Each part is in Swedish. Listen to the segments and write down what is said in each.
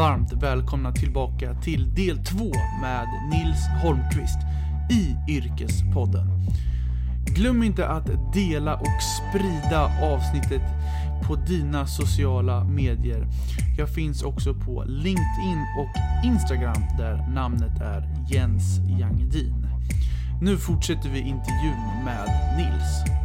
varmt välkomna tillbaka till del 2 med Nils Holmqvist i Yrkespodden. Glöm inte att dela och sprida avsnittet på dina sociala medier. Jag finns också på LinkedIn och Instagram där namnet är Jens Jangdin. Nu fortsätter vi intervjun med Nils.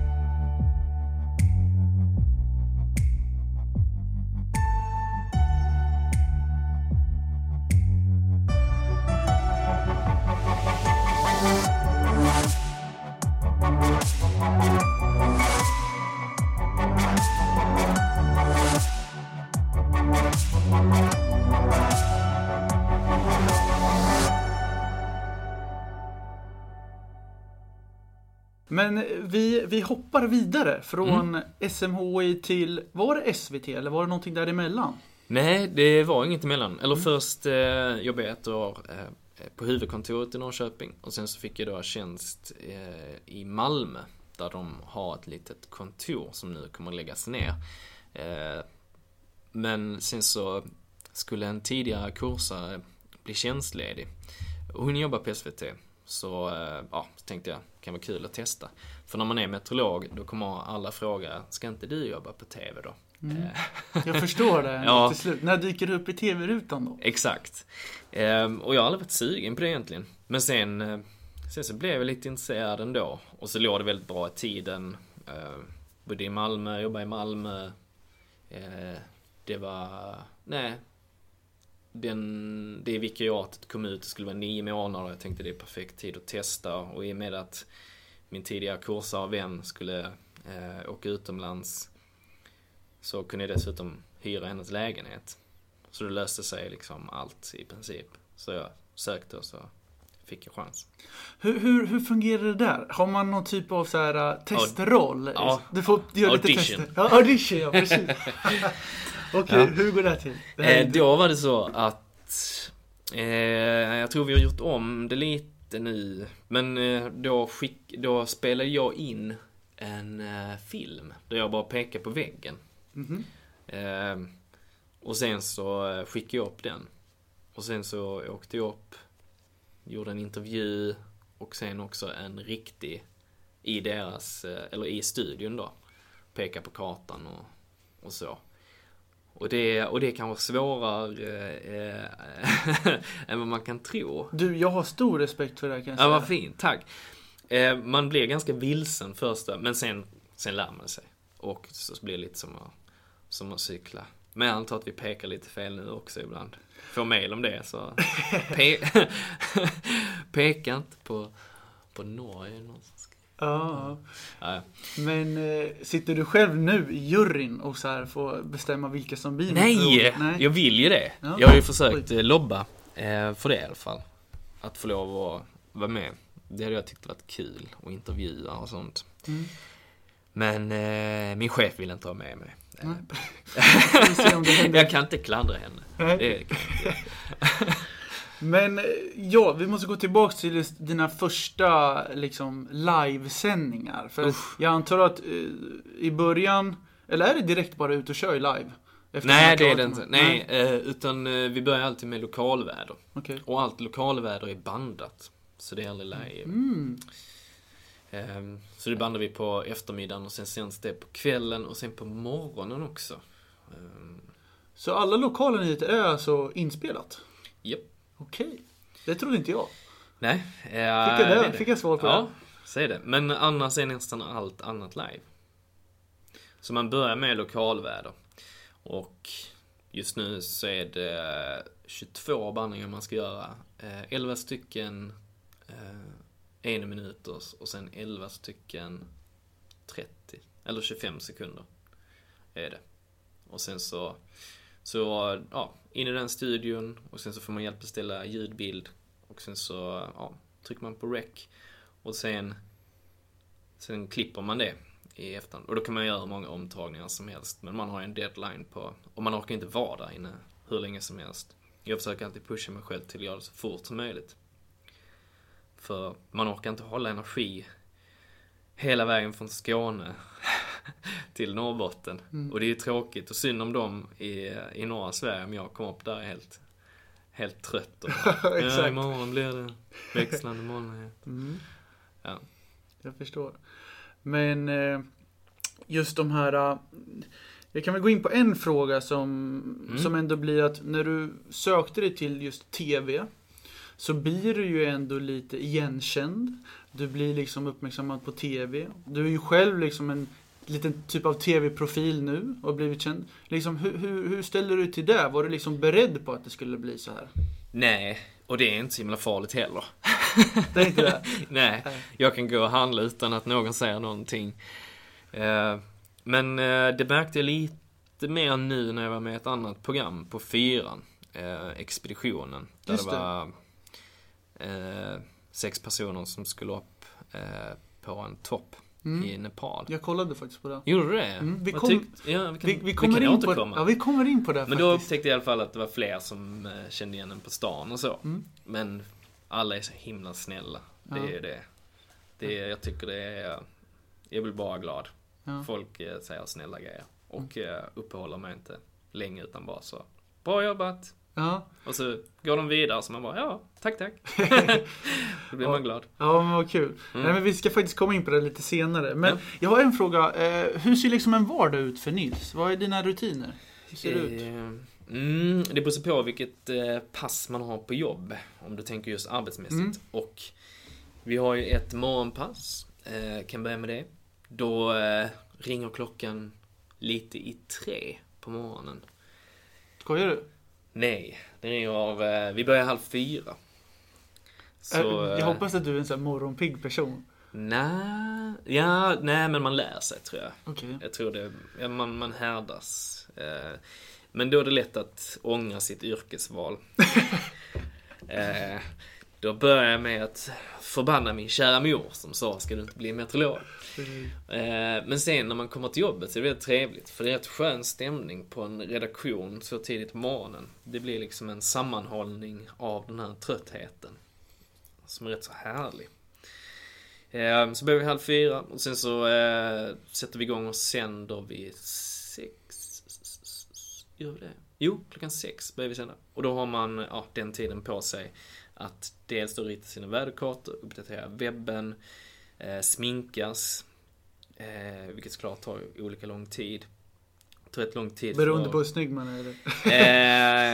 Men vi, vi hoppar vidare från SMHI till, var det SVT eller var det någonting däremellan? Nej, det var inget emellan. Eller först eh, jobbade jag ett år eh, på huvudkontoret i Norrköping och sen så fick jag då tjänst eh, i Malmö där de har ett litet kontor som nu kommer att läggas ner. Eh, men sen så skulle en tidigare kursare bli tjänstledig och hon jobbar på SVT. Så, eh, ja, så tänkte jag, kan vara kul att testa. För när man är meteorolog, då kommer alla fråga, ska inte du jobba på TV då? Eh, Jag förstår det Ja. till slut. När dyker du upp i TV-rutan då? Exakt. Ehm, och jag har aldrig varit sugen på det egentligen. Men sen, eh, sen så blev jag lite intresserad ändå. Och så låg det väldigt bra i tiden. Uh, bodde i Malmö, jobbade i Malmö. Eh, det var, nej. Den, det vikariatet kom ut, det skulle vara nio månader. Jag tänkte det är perfekt tid att testa. Och i och med att min tidigare kursare vän skulle eh, åka utomlands så kunde jag dessutom hyra hennes lägenhet. Så det löste sig liksom allt i princip. Så jag sökte och så fick jag chans. Hur, hur, hur fungerar det där? Har man någon typ av så här, äh, testroll? Ja. Du får göra lite Audition. tester. Ja, audition, ja precis. Okej, Ja. hur går det till? Det Eh, då var det så att eh, jag tror vi har gjort om det lite nu. Men eh, då, skick, då spelade jag in en eh, film där jag bara pekar på väggen. Mhm. Eh, och sen så eh, skickade jag upp den. Och sen så åkte jag upp, gjorde en intervju och sen också en riktig i deras, eller i studion då. Peka på kartan och, och så. Och det, och det kan vara svårare eh, än vad man kan tro. Du, jag har stor respekt för det här kan jag Ja, säga. vad fint, tack. Eh, man blir ganska vilsen första, men sen, sen lär man sig. Och så blir det lite som att, som att cykla. Men jag antar att vi pekar lite fel nu också ibland. Får mail om det, så pe peka inte på, på Norge. någon som skriver. Ja, Ja, men eh, sitter du själv nu i juryn och så här får bestämma vilka som blir Nej? Nej. jag vill ju det. Ja. Jag har ju försökt eh, lobba eh, för det i alla fall. Att få lov att vara med. Det hade jag tyckt varit kul att intervjua och sånt. Mm. Men eh, min chef vill inte ha med mig. Händer. Jag kan inte klandra henne. Nej. Det kan jag inte. Men eh, ja, vi måste gå tillbaka till dina första liksom livesändningar. För Uff. jag antar att eh, i början, eller är det direkt bara ut och kör live? Efter Nej, det är det inte. med- Nej, eh, utan vi börjar alltid med lokalväder. Okej. Och allt lokalväder är bandat. Så det är aldrig live. Mm. Ehm, Så det bandar vi på eftermiddagen och sen sänds det på kvällen och sen på morgonen också. Ehm, Så alla lokala nyheter är alltså inspelat? Japp. Okej. Det trodde inte jag. Nej. Fick jag, det? Fick jag svar på Ja, det? säg det. Men annars är nästan allt annat live. Så man börjar med lokalväder. Och just nu så är det 22 bandningar man ska göra. Eh, 11 stycken eh, en minuters och sen 11 stycken 30 eller 25 sekunder är det. Och sen så, så ja, in i den studion och sen så får man hjälp att ställa ljudbild och sen så ja, trycker man på rec och sen sen klipper man det i efterhand. Och då kan man göra hur många omtagningar som helst. Men man har ju en deadline på, och man orkar inte vara där inne hur länge som helst. Jag försöker alltid pusha mig själv till att göra det så fort som möjligt. För man orkar inte hålla energi hela vägen från Skåne till Norrbotten. Och det är ju tråkigt och synd om dem i, i norra Sverige om jag kommer upp där är helt helt trött och Exakt. ja, imorgon blir det växlande molnighet. Mm. Ja. Jag förstår. Men eh, just de här... eh, Jag kan väl gå in på en fråga som, Mm. som ändå blir att när du sökte dig till just TV så blir du ju ändå lite igenkänd. Du blir liksom uppmärksammad på TV. Du är ju själv liksom en liten typ av TV-profil nu och blivit känd. Liksom, hur, hur, hur ställer du till det? Var du liksom beredd på att det skulle bli så här? Nej, och det är inte så himla farligt heller. Det är inte det? Nej, jag kan gå och handla utan att någon säger någonting. Eh, Men eh, det märkte jag lite mer nu när jag var med i ett annat program på fyran. eh, Expeditionen. Där Just det det. var sex personer som skulle upp på en topp i Mm. Nepal. Jag kollade faktiskt på det. Gjorde du det? Mm, vi kom- tyck- ja, vi kan, Vi, vi kommer kan in på, återkomma. ja, vi kommer in på det Men då faktiskt. upptäckte jag i alla fall att det var fler som eh, kände igen en på stan och så. Mm. Men alla är så himla snälla. Det Ja. är det. det är, jag tycker det är... Jag blir bara glad. Ja. Folk eh, säger snälla grejer. Och eh, uppehåller mig inte länge utan bara så. Bra jobbat! Ja. Och så går de vidare så man bara, ja, tack tack. Då blir man glad. Ja, men vad kul. Mm. Nej, men vi ska faktiskt komma in på det lite senare. Men Ja. jag har en fråga. Eh, hur ser liksom en vardag ut för Nils? Vad är dina rutiner? Hur ser det ut? Eh, Mm, det beror på vilket eh, pass man har på jobb. Om du tänker just arbetsmässigt. Mm. Och vi har ju ett morgonpass. Kan börja med det. Då ringer klockan lite i tre på morgonen. Skojar du? Nej, det ringer av... Eh, vi börjar halv fyra. Så, Eh, jag eh, hoppas att du är en sån här morgonpigg person. Nej, ja, nej men man lär sig tror jag. Okej. Jag tror det, ja, man, man härdas. Eh, men då är det lätt att ångra sitt yrkesval. eh, då börjar jag med att förbanna min kära mor som sa, ska du inte bli meteorolog? Mm. men sen när man kommer till jobbet så är det väldigt trevligt. För det är rätt skön stämning på en redaktion så tidigt på morgonen. Det blir liksom en sammanhållning av den här tröttheten. Som är rätt så härlig. Eh, så börjar vi halv fyra och sen så eh, sätter vi igång och sänder vid sex. Gör vi det? Jo, klockan sex börjar vi sända. Och då har man ja, den tiden på sig att dels då rita sina väderkartor, uppdatera webben, eh, sminkas. Eh, vilket såklart tar olika lång tid. Det tar rätt lång tid. Beroende för- på hur snygg man är. eller?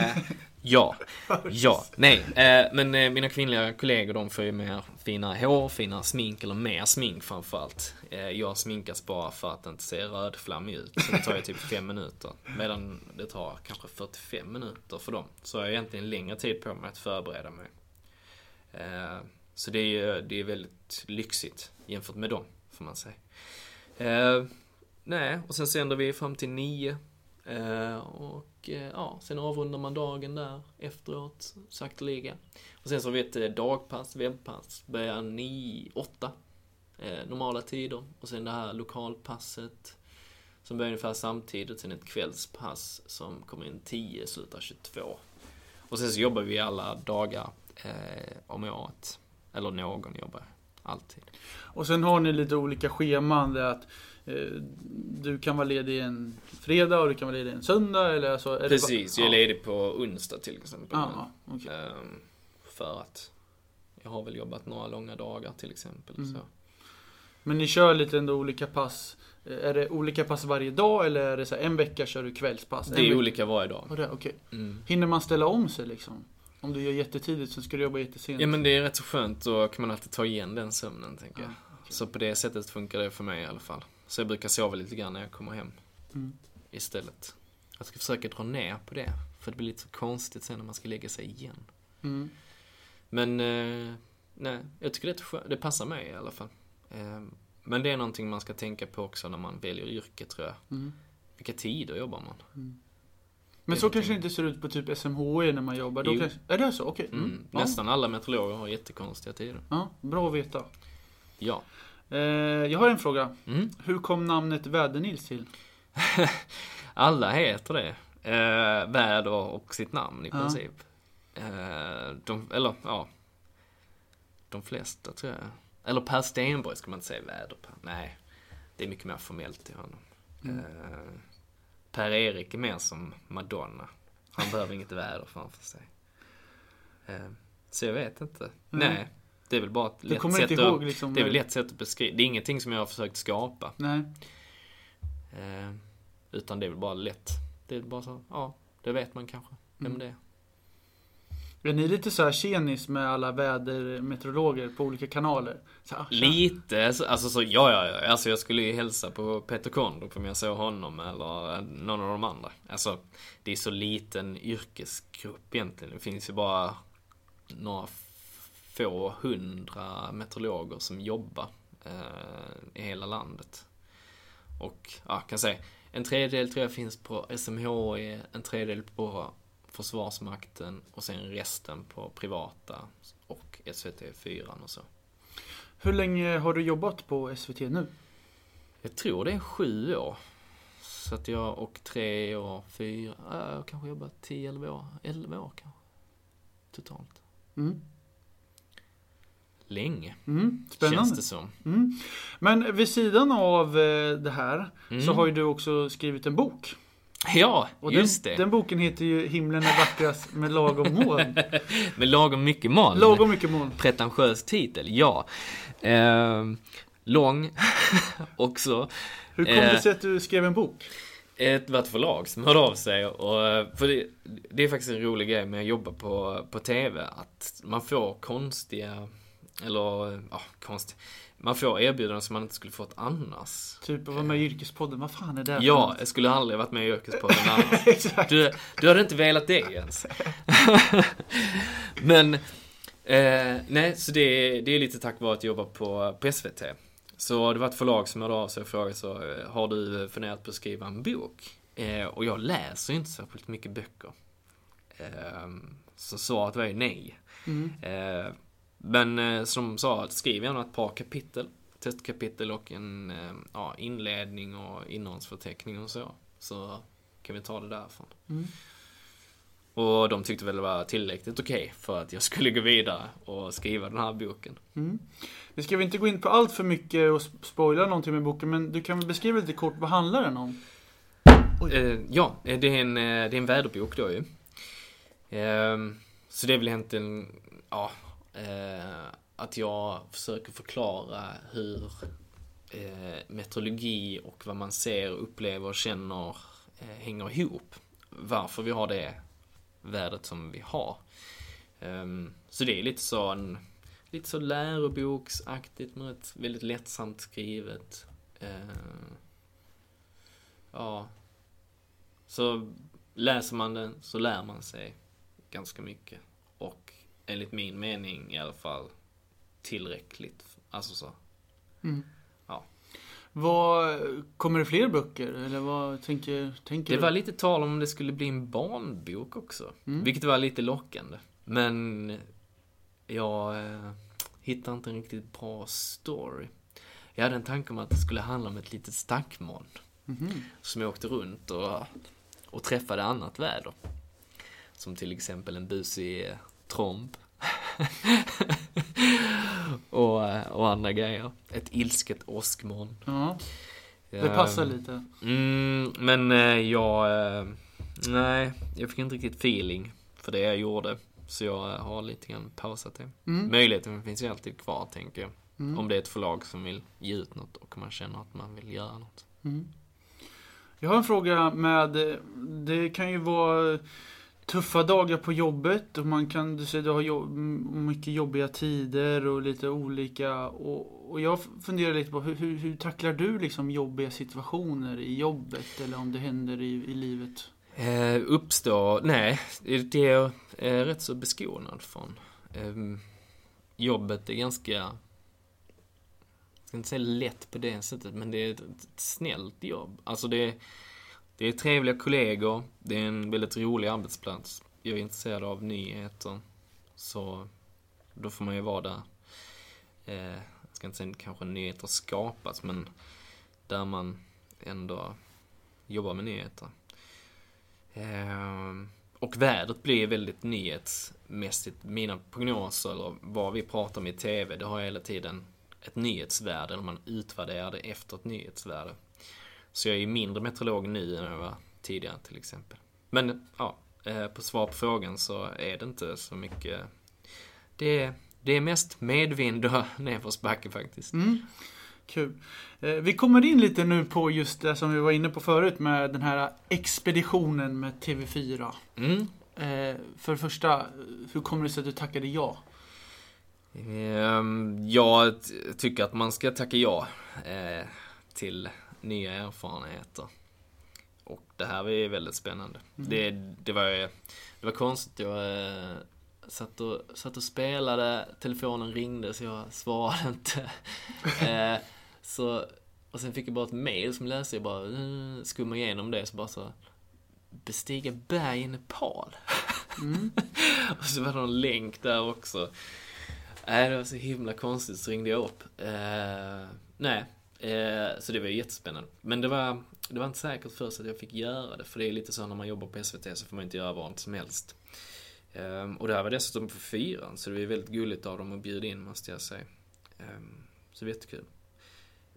Eh, ja. Ja. Nej. Eh, men eh, mina kvinnliga kollegor de får ju mer fina hår, fina smink, eller mer smink framförallt. Eh, jag sminkas bara för att inte se rödflammig ut. Så det tar ju typ fem minuter. Medan det tar kanske 45 minuter för dem. Så jag har egentligen längre tid på mig att förbereda mig. Eh, så det är ju det är väldigt lyxigt jämfört med dem, får man säga. Eh, nej, och sen sänder vi fram till nio. Eh, och ja, sen avrundar man dagen där efteråt, sakteliga. Och sen så har vi ett dagpass, webbpass, börjar nio, åtta. Normala tider. Och sen det här lokalpasset som börjar ungefär samtidigt. Sen ett kvällspass som kommer in 10, slutar 22. Och sen så jobbar vi alla dagar eh, om året. Eller någon jobbar alltid. Och sen har ni lite olika scheman. Där att eh, du kan vara ledig en fredag och du kan vara ledig en söndag. Eller så, är det Precis, bara- jag är ja. ledig på onsdag till exempel. Ja, okej. Ehm, För att jag har väl jobbat några långa dagar till exempel. Mm. Så. Men ni kör lite ändå olika pass. Eh, Är det olika pass varje dag eller är det så en vecka kör du kvällspass? Det är olika varje dag. Det- Okej. Mm. Hinner man ställa om sig liksom? Om du gör jättetidigt så ska du jobba jättesent. Ja men det är rätt så skönt, då kan man alltid ta igen den sömnen tänker jag. Ja, okej. Så på det sättet funkar det för mig i alla fall. Så jag brukar sova lite grann när jag kommer hem Mm. istället. Jag ska försöka dra ner på det, för det blir lite så konstigt sen när man ska lägga sig igen. Mm. Men, eh, nej, jag tycker det, är skönt. det passar mig i alla fall. Eh, men det är någonting man ska tänka på också när man väljer yrke tror jag. Mm. Vilka tider jobbar man? Men så kanske det inte ser ut på typ SMHI när man jobbar. Då kanske, är det så? Okej. Mm. Mm. Ja. Nästan alla meteorologer har jättekonstiga tider. Ja, bra att veta. Ja. Eh, jag har en fråga. Mm. Hur kom namnet Väder-Nils till? Alla heter det. Eh, väder och sitt namn i Ja. princip. Eh, de, eller ja. De flesta tror jag. Eller Per Stenborg ska man inte säga väder Per. Nej. Det är mycket mer formellt till honom. Mm. Eh, Per-Erik är mer som Madonna. Han behöver inget väder framför sig. Eh, så jag vet inte. Mm. Nej. Det är väl bara ett lätt sätt inte att... ihåg liksom? Det är väl ett sätt att beskriva. Det är ingenting som jag har försökt skapa. Nej. Eh, utan det är väl bara lätt. Det är bara så, ja, det vet man kanske. Vem Mm. det är. Är ni lite så här tjenis med alla vädermeteorologer på olika kanaler? Så, ah, här. Lite, alltså, alltså så, ja, ja, ja. Alltså jag skulle ju hälsa på Peter Kondrup om jag såg honom eller eh, någon av de andra. Alltså, det är så liten yrkesgrupp egentligen. Det finns ju bara några få hundra meteorologer som jobbar eh, i hela landet. Och, ja, kan säga, en tredjedel tror jag finns på SMHI, en tredjedel på Försvarsmakten och sen resten på privata och SVT4 och så. Hur länge har du jobbat på SVT nu? Jag tror det är sju år. Så att jag och tre år, fyra, äh, jag kanske jobbat tio, elva år, elva år kanske. Totalt. Mm. Länge, Mm. Spännande. känns det som. Mm. Men vid sidan av eh, det här Mm. så har ju du också skrivit en bok. Ja, Och just den, det. den boken heter ju Himlen är vackrast med lagom moln. Med lagom mycket moln. Lagom mycket moln. Pretentiös titel, ja. Ehm, lång också. Hur kom Eh. det sig att du skrev en bok? ett var ett förlag som hörde av sig och eh, för det, det är faktiskt en rolig grej med att jobba på, på TV att man får konstiga eller ja, konst man får erbjudanden som man inte skulle fått annars. Typ att vara med i Yrkespodden. Vad fan är det Ja, jag skulle aldrig varit med i Yrkespodden annars. Exakt. Du, du hade inte velat det ens. Men, eh, nej, så det, det är lite tack vare att jag jobbar på, på SVT. Så det var ett förlag som hörde av sig och frågade så, eh, har du funderat på att skriva en bok? Eh, och jag läser ju inte särskilt mycket böcker. Eh, så svaret var ju nej. Mm. Eh, men eh, som sa, skriv gärna ett par kapitel. Testkapitel och en eh, ja, inledning och innehållsförteckning och så. Så kan vi ta det därifrån. Mm. Och de tyckte väl det var tillräckligt okej för att jag skulle gå vidare och skriva den här boken. Mm. Vi ska väl inte gå in på allt för mycket och sp- spoila någonting med boken, men du kan väl beskriva lite kort vad handlar den om? Eh, ja, eh, det är, en, eh, det är en väderbok då ju. Ehm, så det är väl egentligen, ja, eh, att jag försöker förklara hur eh, meteorologi och vad man ser, upplever och känner eh, hänger ihop. Varför vi har det vädret som vi har. Ehm, så det är lite så en, lite så läroboksaktigt men ett väldigt lättsamt skrivet. Eh, ja, så läser man den så lär man sig ganska mycket. Enligt min mening i alla fall tillräckligt. Alltså så. Mm. Ja. Vad, kommer det fler böcker? Eller vad tänker, tänker Det du? var lite tal om det skulle bli en barnbok också. Mm. Vilket var lite lockande. Men jag eh, hittade inte en riktigt bra story. Jag hade en tanke om att det skulle handla om ett litet stackmoln. Mhm. Som jag åkte runt och, och träffade annat väder. Som till exempel en busig tromb. och, eh, och andra grejer. Ett ilsket åskmoln. Ja, det passar Ehm, lite. Mm, men eh, jag... Eh, nej, jag fick inte riktigt feeling för det jag gjorde. Så jag har lite grann pausat det. Mm. Möjligheten finns ju alltid kvar, tänker jag. Mm. Om det är ett förlag som vill ge ut något och man känner att man vill göra något. Mm. Jag har en fråga med, det kan ju vara tuffa dagar på jobbet och man kan, du säger du har jobb, mycket jobbiga tider och lite olika och, och jag funderar lite på hur, hur, hur tacklar du liksom jobbiga situationer i jobbet eller om det händer i, i livet? Eh, uppstår, nej, det är jag eh, rätt så beskonad från. Eh, jobbet är ganska, jag ska inte säga lätt på det sättet, men det är ett, ett snällt jobb. Alltså det är, det är trevliga kollegor, det är en väldigt rolig arbetsplats. Jag är intresserad av nyheter, så då får man ju vara där. Eh, jag ska inte säga kanske nyheter skapas, men där man ändå jobbar med nyheter. Eh, och vädret blir väldigt nyhetsmässigt. Mina prognoser, eller vad vi pratar om i TV, det har hela tiden ett nyhetsvärde, eller man utvärderar det efter ett nyhetsvärde. Så jag är ju mindre meteorolog nu än jag var tidigare till exempel. Men ja, eh, på svar på frågan så är det inte så mycket. Det är, det är mest medvind och nedförsbacke faktiskt. Mm. Kul. Eh, vi kommer in lite nu på just det som vi var inne på förut med den här expeditionen med TV4. Mm. Eh, för det första, hur kommer det sig att du tackade ja? Ehm, Jag tycker att man ska tacka ja till nya erfarenheter. Och det här var ju väldigt spännande. Det, det, var, det var konstigt. Jag eh, satt och, satt och spelade, telefonen ringde så jag svarade inte. eh, så, och sen fick jag bara ett mail som läste jag bara uh, skummade igenom det så bara så Bestiga berg i Nepal. och så var det någon länk där också. Nej, det var så himla konstigt så ringde jag upp. Eh, nej, eh, så det var ju jättespännande. Men det var, det var inte säkert först att jag fick göra det. För det är lite så när man jobbar på SVT så får man inte göra vad som helst. Eh, och det här var dessutom på fyran, så det var väldigt gulligt av dem att bjuda in måste jag säga. Eh, så det var jättekul.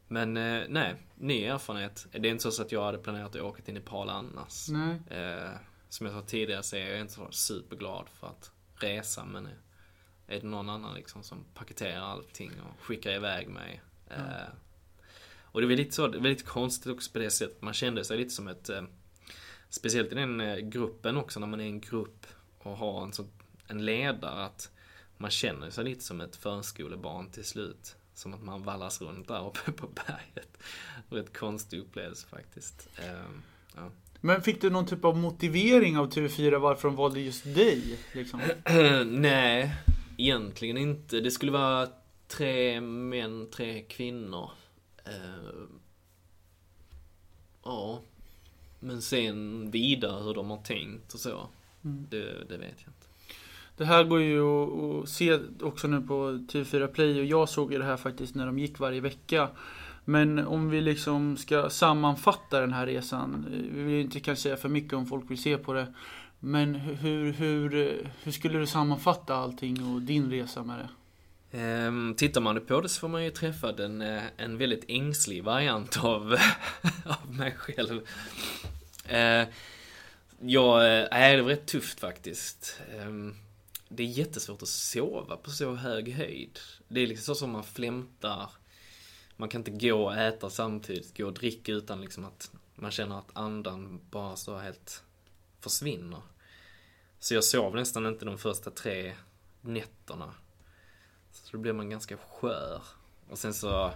Men eh, nej, ny erfarenhet. Det är inte så att jag hade planerat att åka till Nepal annars. Nej. Eh, som jag sa tidigare så är jag inte så superglad för att resa men är det någon annan liksom som paketerar allting och skickar iväg mig. Eh, och det var lite så, det var lite konstigt också på det sättet. Man kände sig lite som ett, eh, speciellt i den eh, gruppen också när man är en grupp och har en, så, en ledare att man känner sig lite som ett förskolebarn till slut. Som att man vallas runt där uppe på berget. Ett konstig upplevelse faktiskt. Eh, ja. Men fick du någon typ av motivering av TV4 varför de valde just dig? Liksom? Nej, egentligen inte. Det skulle vara tre män, tre kvinnor. Eh, ja. Men sen vidare hur de har tänkt och så. Det, det vet jag inte. Det här går ju att se också nu på TV4 Play och jag såg ju det här faktiskt när de gick varje vecka. Men om vi liksom ska sammanfatta den här resan. eh, Vi vill ju inte kanske säga för mycket om folk vill se på det. Men hur, hur, hur skulle du sammanfatta allting och din resa med det? Ehm, tittar man på det så får man ju träffa en, eh, en väldigt ängslig variant av, av mig själv. Eh, jag, nej, eh, det var rätt tufft faktiskt. Ehm, det är jättesvårt att sova på så hög höjd. Det är liksom så som man flämtar. Man kan inte gå och äta samtidigt, gå och dricka utan liksom att man känner att andan bara så helt försvinner. Så jag sov nästan inte de första tre nätterna. Så då blir man ganska skör. Och sen så,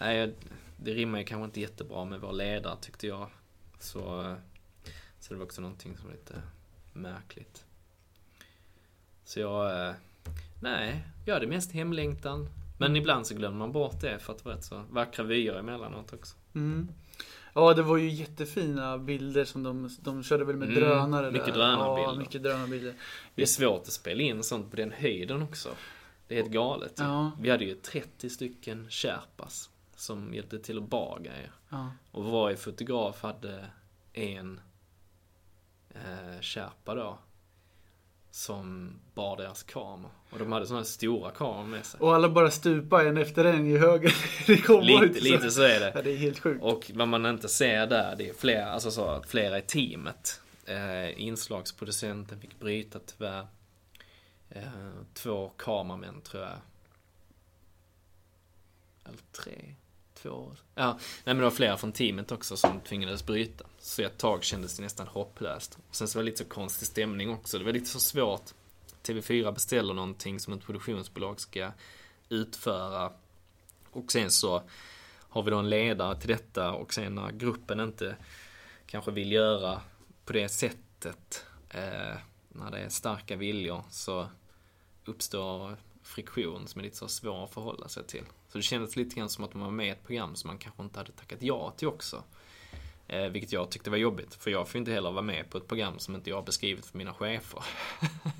nej, det rimmar ju kanske inte jättebra med vår ledare tyckte jag. Så, så det var också någonting som var lite märkligt. Så jag, eh, nej, jag hade mest hemlängtan. Men ibland så glömmer man bort det för att det var rätt så vackra vyer emellanåt också. Mm. Ja, det var ju jättefina bilder som de, de körde väl med Mm, drönare mycket där. drönarbilder. Ja, mycket drönarbilder. Det är svårt att spela in sånt på den höjden också. Det är helt galet. Ja. Vi hade ju 30 stycken Sherpas som hjälpte till att bara grejer. Ja. Och varje fotograf hade en eh, Sherpa då. Som bar deras kamera. Och de hade sådana stora kameror med sig. Och alla bara stupa en efter en i höger. det kom Lite, ut så. lite så är Ja, det. det är helt sjukt. Och vad man inte ser där, det är flera, alltså så, flera i teamet. Eh, inslagsproducenten fick bryta tyvärr. Eh, två kameramän tror jag. Eller tre. Två. Ja, nej men det var flera från teamet också som tvingades bryta. Så ett tag kändes det nästan hopplöst. Och sen så var det lite så konstig stämning också. Det var lite så svårt. TV4 beställer någonting som ett produktionsbolag ska utföra. Och sen så har vi då en ledare till detta och sen när gruppen inte kanske vill göra på det sättet eh, när det är starka viljor så uppstår friktion som är lite så svår att förhålla sig till. Så det kändes lite grann som att man var med i ett program som man kanske inte hade tackat ja till också. Eh, vilket jag tyckte var jobbigt, för jag får inte heller vara med på ett program som inte jag har beskrivit för mina chefer.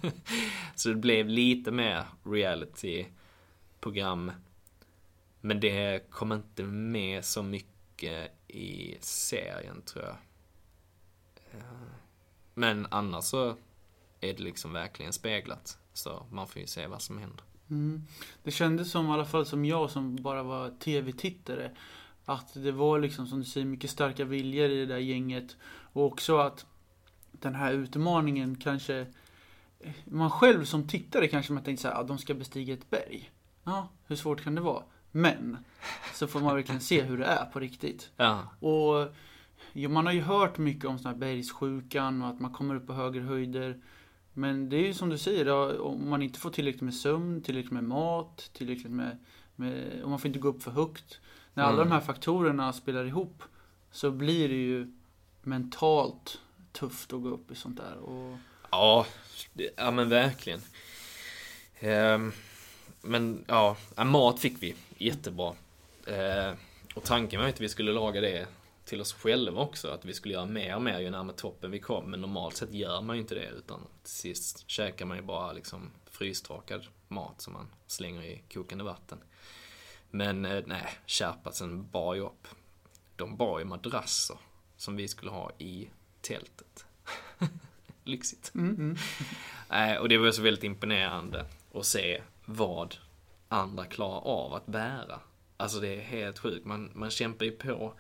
så det blev lite mer reality-program. Men det kom inte med så mycket i serien tror jag. Eh, men annars så är det liksom verkligen speglat. Så man får ju se vad som händer. Mm. Det kändes som, i alla fall som jag som bara var tv-tittare, att det var liksom som du säger mycket starka viljor i det där gänget. Och också att den här utmaningen kanske man själv som tittare kanske man tänker så här, ja, de ska bestiga ett berg. Ja, hur svårt kan det vara? Men så får man verkligen se hur det är på riktigt. Ja. Och ja, man har ju hört mycket om sån här bergssjukan och att man kommer upp på högre höjder. Men det är ju som du säger, ja, om man inte får tillräckligt med sömn, tillräckligt med mat, tillräckligt med, med och man får inte gå upp för högt. När alla Mm. de här faktorerna spelar ihop så blir det ju mentalt tufft att gå upp i sånt där. Och, Ja, det- ja men verkligen. Ehm, men ja, mat fick vi. Jättebra. Eh, och tanken var ju att vi skulle laga det till oss själva också. Att vi skulle göra mer och mer ju närmare toppen vi kom. Men normalt sett gör man ju inte det. Utan till sist käkar man ju bara liksom frystorkad mat som man slänger i kokande vatten. Men eh, nej, Kärpatsen bar ju upp. De bar ju madrasser som vi skulle ha i tältet. Lyxigt. mm, mm. Och det var så väldigt imponerande att se vad andra klarar av att bära. Alltså det är helt sjukt. Man, man kämpar ju på.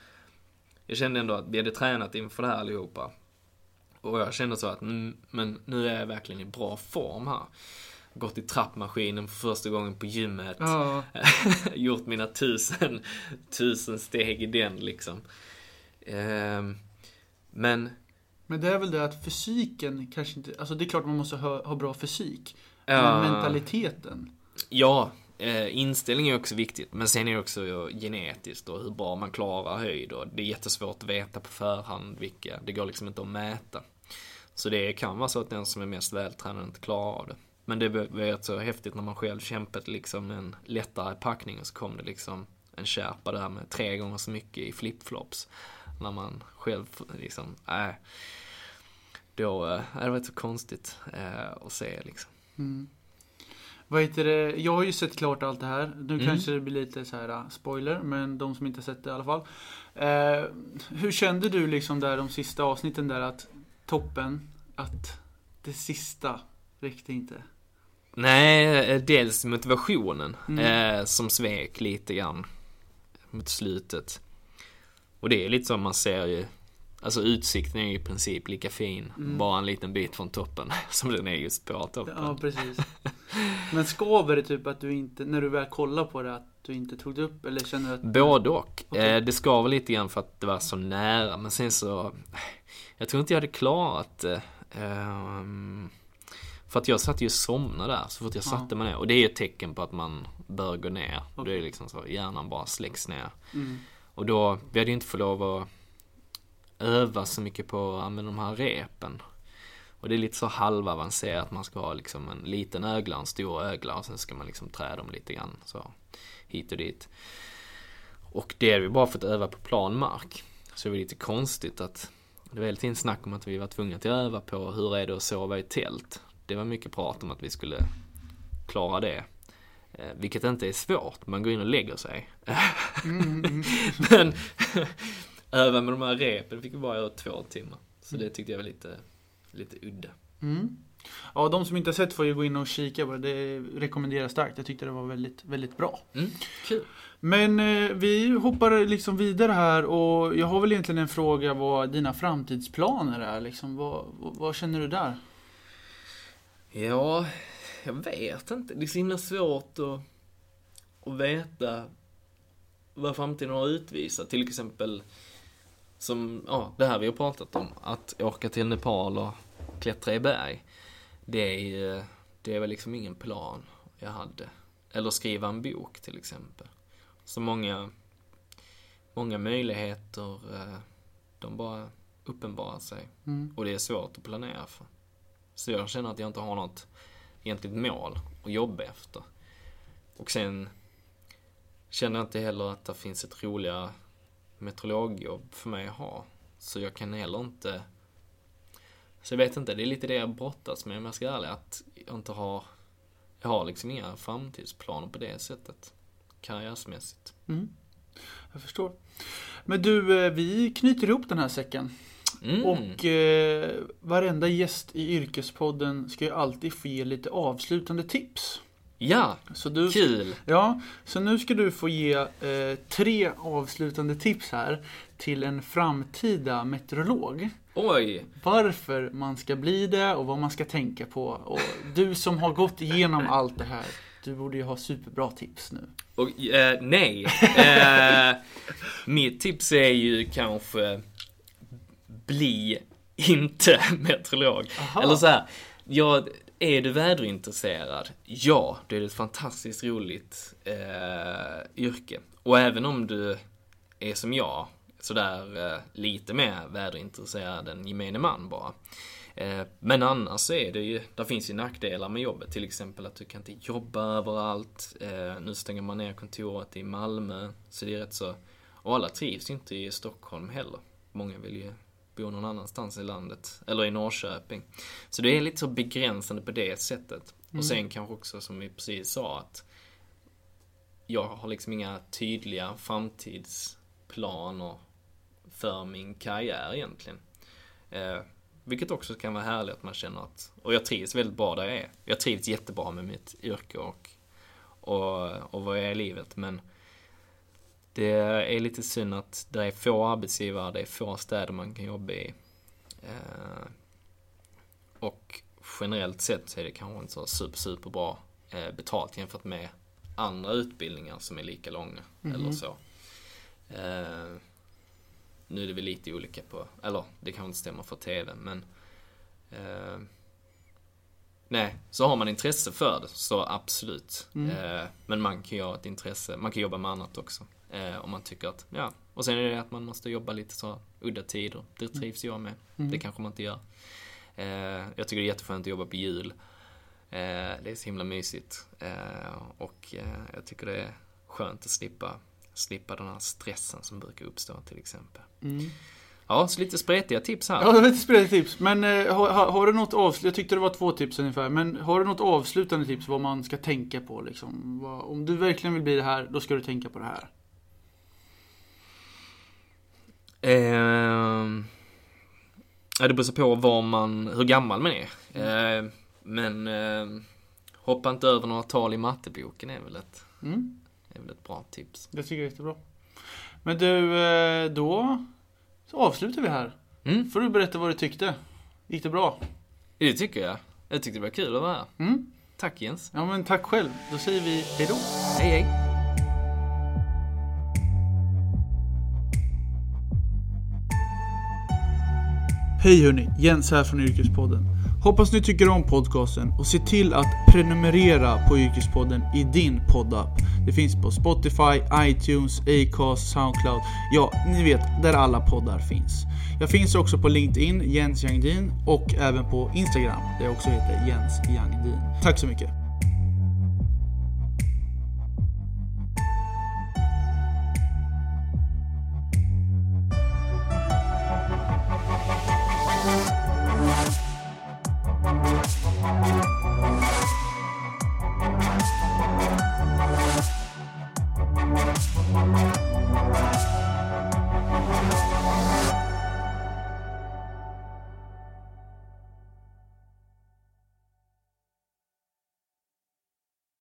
Jag kände ändå att vi hade tränat inför det här allihopa. Och jag kände så att, mm, men nu är jag verkligen i bra form här. Gått i trappmaskinen för första gången på gymmet. Ja, Gjort mina tusen, tusen steg i den liksom. Ehm, men men det är väl det att fysiken kanske inte, alltså det är klart man måste ha, ha bra fysik. Ja. Men mentaliteten. Ja, eh, inställning är också viktigt. Men sen är det också genetiskt och hur bra man klarar höjd. Och det är jättesvårt att veta på förhand vilka. Det går liksom inte att mäta. Så det kan vara så att den som är mest vältränad inte klarar av det. Men det var rätt så häftigt när man själv kämpat liksom en lättare packning och så kom det liksom en kärpa där med tre gånger så mycket i flipflops. När man själv liksom, nej. Då, äh, det var så konstigt äh, att se liksom. Mm. Vad heter det? Jag har ju sett klart allt det här. Nu Mm. kanske det blir lite så här uh, spoiler, men de som inte sett det i alla fall. Eh, hur kände du liksom där de sista avsnitten där att toppen, att det sista räckte inte? Nej, eh, dels motivationen Mm. eh, som svek lite grann mot slutet. Och det är lite som man ser ju, alltså utsikten är ju i princip lika fin, Mm. bara en liten bit från toppen som den är just på toppen. Ja, precis. Men skaver det typ att du inte, när du väl kollar på det, att du inte tog det upp? Eller känner du att... Både och. Okej. Eh, det ska väl lite grann för att det var så nära, men sen så, jag tror inte jag hade klarat det. Ehm, för att jag satt ju och somnade där så fort jag Ja. satte mig ner. Och det är ett tecken på att man bör gå ner. Och det är liksom så, hjärnan bara släcks ner. Mm. Och då, vi hade ju inte fått lov att öva så mycket på ja, men de här repen. Och det är lite så halvavancerat, man ska ha liksom en liten ögla, en stor ögla och sen ska man liksom trä dem lite grann så hit och dit. Och det hade vi bara fått öva på plan mark. Så det var lite konstigt att det var hela tiden snack om att vi var tvungna att öva på hur är det att sova i tält. Det var mycket prat om att vi skulle klara det. Eh, vilket inte är svårt, man går in och lägger sig. Mm, mm. Men öva med de här repen fick vi bara göra två timmar. Så det tyckte jag var lite, lite udda. Mm. Ja, de som inte har sett får ju gå in och kika på det. Det rekommenderar starkt. Jag tyckte det var väldigt, väldigt bra. Mm, kul. Men eh, vi hoppar liksom vidare här och jag har väl egentligen en fråga vad dina framtidsplaner är. Liksom, vad, vad, vad känner du där? Ja, jag vet inte. Det är så himla svårt att, att veta vad framtiden har utvisat. Till exempel som, ja, det här vi har pratat om. Att åka till Nepal och klättra i berg. Det är, det är väl liksom ingen plan jag hade. Eller skriva en bok till exempel. Så många, många möjligheter, eh, de bara uppenbarar sig. Mm. Och det är svårt att planera för. Så jag känner att jag inte har något egentligt mål att jobba efter. Och sen känner jag inte heller att det finns ett roligare meteorologjobb för mig att ha. Så jag kan heller inte... Så jag vet inte, det är lite det jag brottas med om jag ska vara ärlig. Att jag inte har... Jag har liksom inga framtidsplaner på det sättet. Karriärsmässigt. Mm. Jag förstår. Men du, eh, vi knyter ihop den här säcken. Mm. Och eh, varenda gäst i Yrkespodden ska ju alltid få ge lite avslutande tips. Ja, Så du, kul! Ja, så nu ska du få ge eh, tre avslutande tips här till en framtida meteorolog. Oj! Varför man ska bli det och vad man ska tänka på. Och du som har gått igenom allt det här, du borde ju ha superbra tips nu. Och, eh, nej. Eh, mitt tips är ju kanske bli inte meteorolog. Aha. Eller så här, ja, är du väderintresserad? Ja, då är det ett fantastiskt roligt eh, yrke. Och även om du är som jag, sådär eh, lite mer väderintresserad än gemene man bara. Eh, men annars så är det ju, där finns ju nackdelar med jobbet. Till exempel att du kan inte jobba överallt. Eh, nu stänger man ner kontoret i Malmö. Så det är rätt så, och alla trivs ju inte i Stockholm heller. Många vill ju bo någon annanstans i landet. Eller i Norrköping. Så det är lite så begränsande på det sättet. Och sen kanske också som vi precis sa att jag har liksom inga tydliga framtidsplaner för min karriär egentligen. Eh, vilket också kan vara härligt att man känner att, och jag trivs väldigt bra där jag är. Jag trivs jättebra med mitt yrke och, och, och vad jag är i livet. Men det är lite synd att det är få arbetsgivare, det är få städer man kan jobba i. Eh, och generellt sett så är det kanske inte så super, super bra eh, betalt jämfört med andra utbildningar som är lika långa eller så. Eh, nu är det väl lite olika på, eller det kanske inte stämmer för TV men Nej, så har man intresse för det så absolut. Eh, men man kan ju ha ett intresse, man kan jobba med annat också. Eh, om man tycker att, ja. Och sen är det att man måste jobba lite så udda tider. Det trivs jag med. Det kanske man inte gör. Eh, jag tycker det är jätteskönt att jobba på jul. Eh, det är så himla mysigt. Eh, och eh, jag tycker det är skönt att slippa, slippa den här stressen som brukar uppstå till exempel. Ja, så lite spretiga tips här. Ja, lite spretigt tips. Men eh, har, har, har du något avslut? Jag tyckte det var två tips ungefär. Men har du något avslutande tips vad man ska tänka på liksom? Vad, om du verkligen vill bli det här, då ska du tänka på det här. Ja, det beror på var man, hur gammal man är. Ehm, men ehm, hoppa inte över några tal i matteboken är väl ett, Mm, är väl ett bra tips. det tycker jag är jättebra. Men du, eh, då så avslutar vi här. Mm, Får du berätta vad du tyckte? Gick det bra? det tycker jag. Jag tyckte det var kul att vara här. Mm? Tack Jens. Ja men tack själv. Då säger vi hejdå. Hej hej. Hej hörni, Jens här från Yrkespodden. Hoppas ni tycker om podcasten och se till att prenumerera på Yrkespodden i din poddapp. Det finns på Spotify, iTunes, Acast, Soundcloud. Ja, ni vet, där alla poddar finns. Jag finns också på LinkedIn, Jens Jangdin, och även på Instagram, där jag också heter Jens Jangdin. Tack så mycket.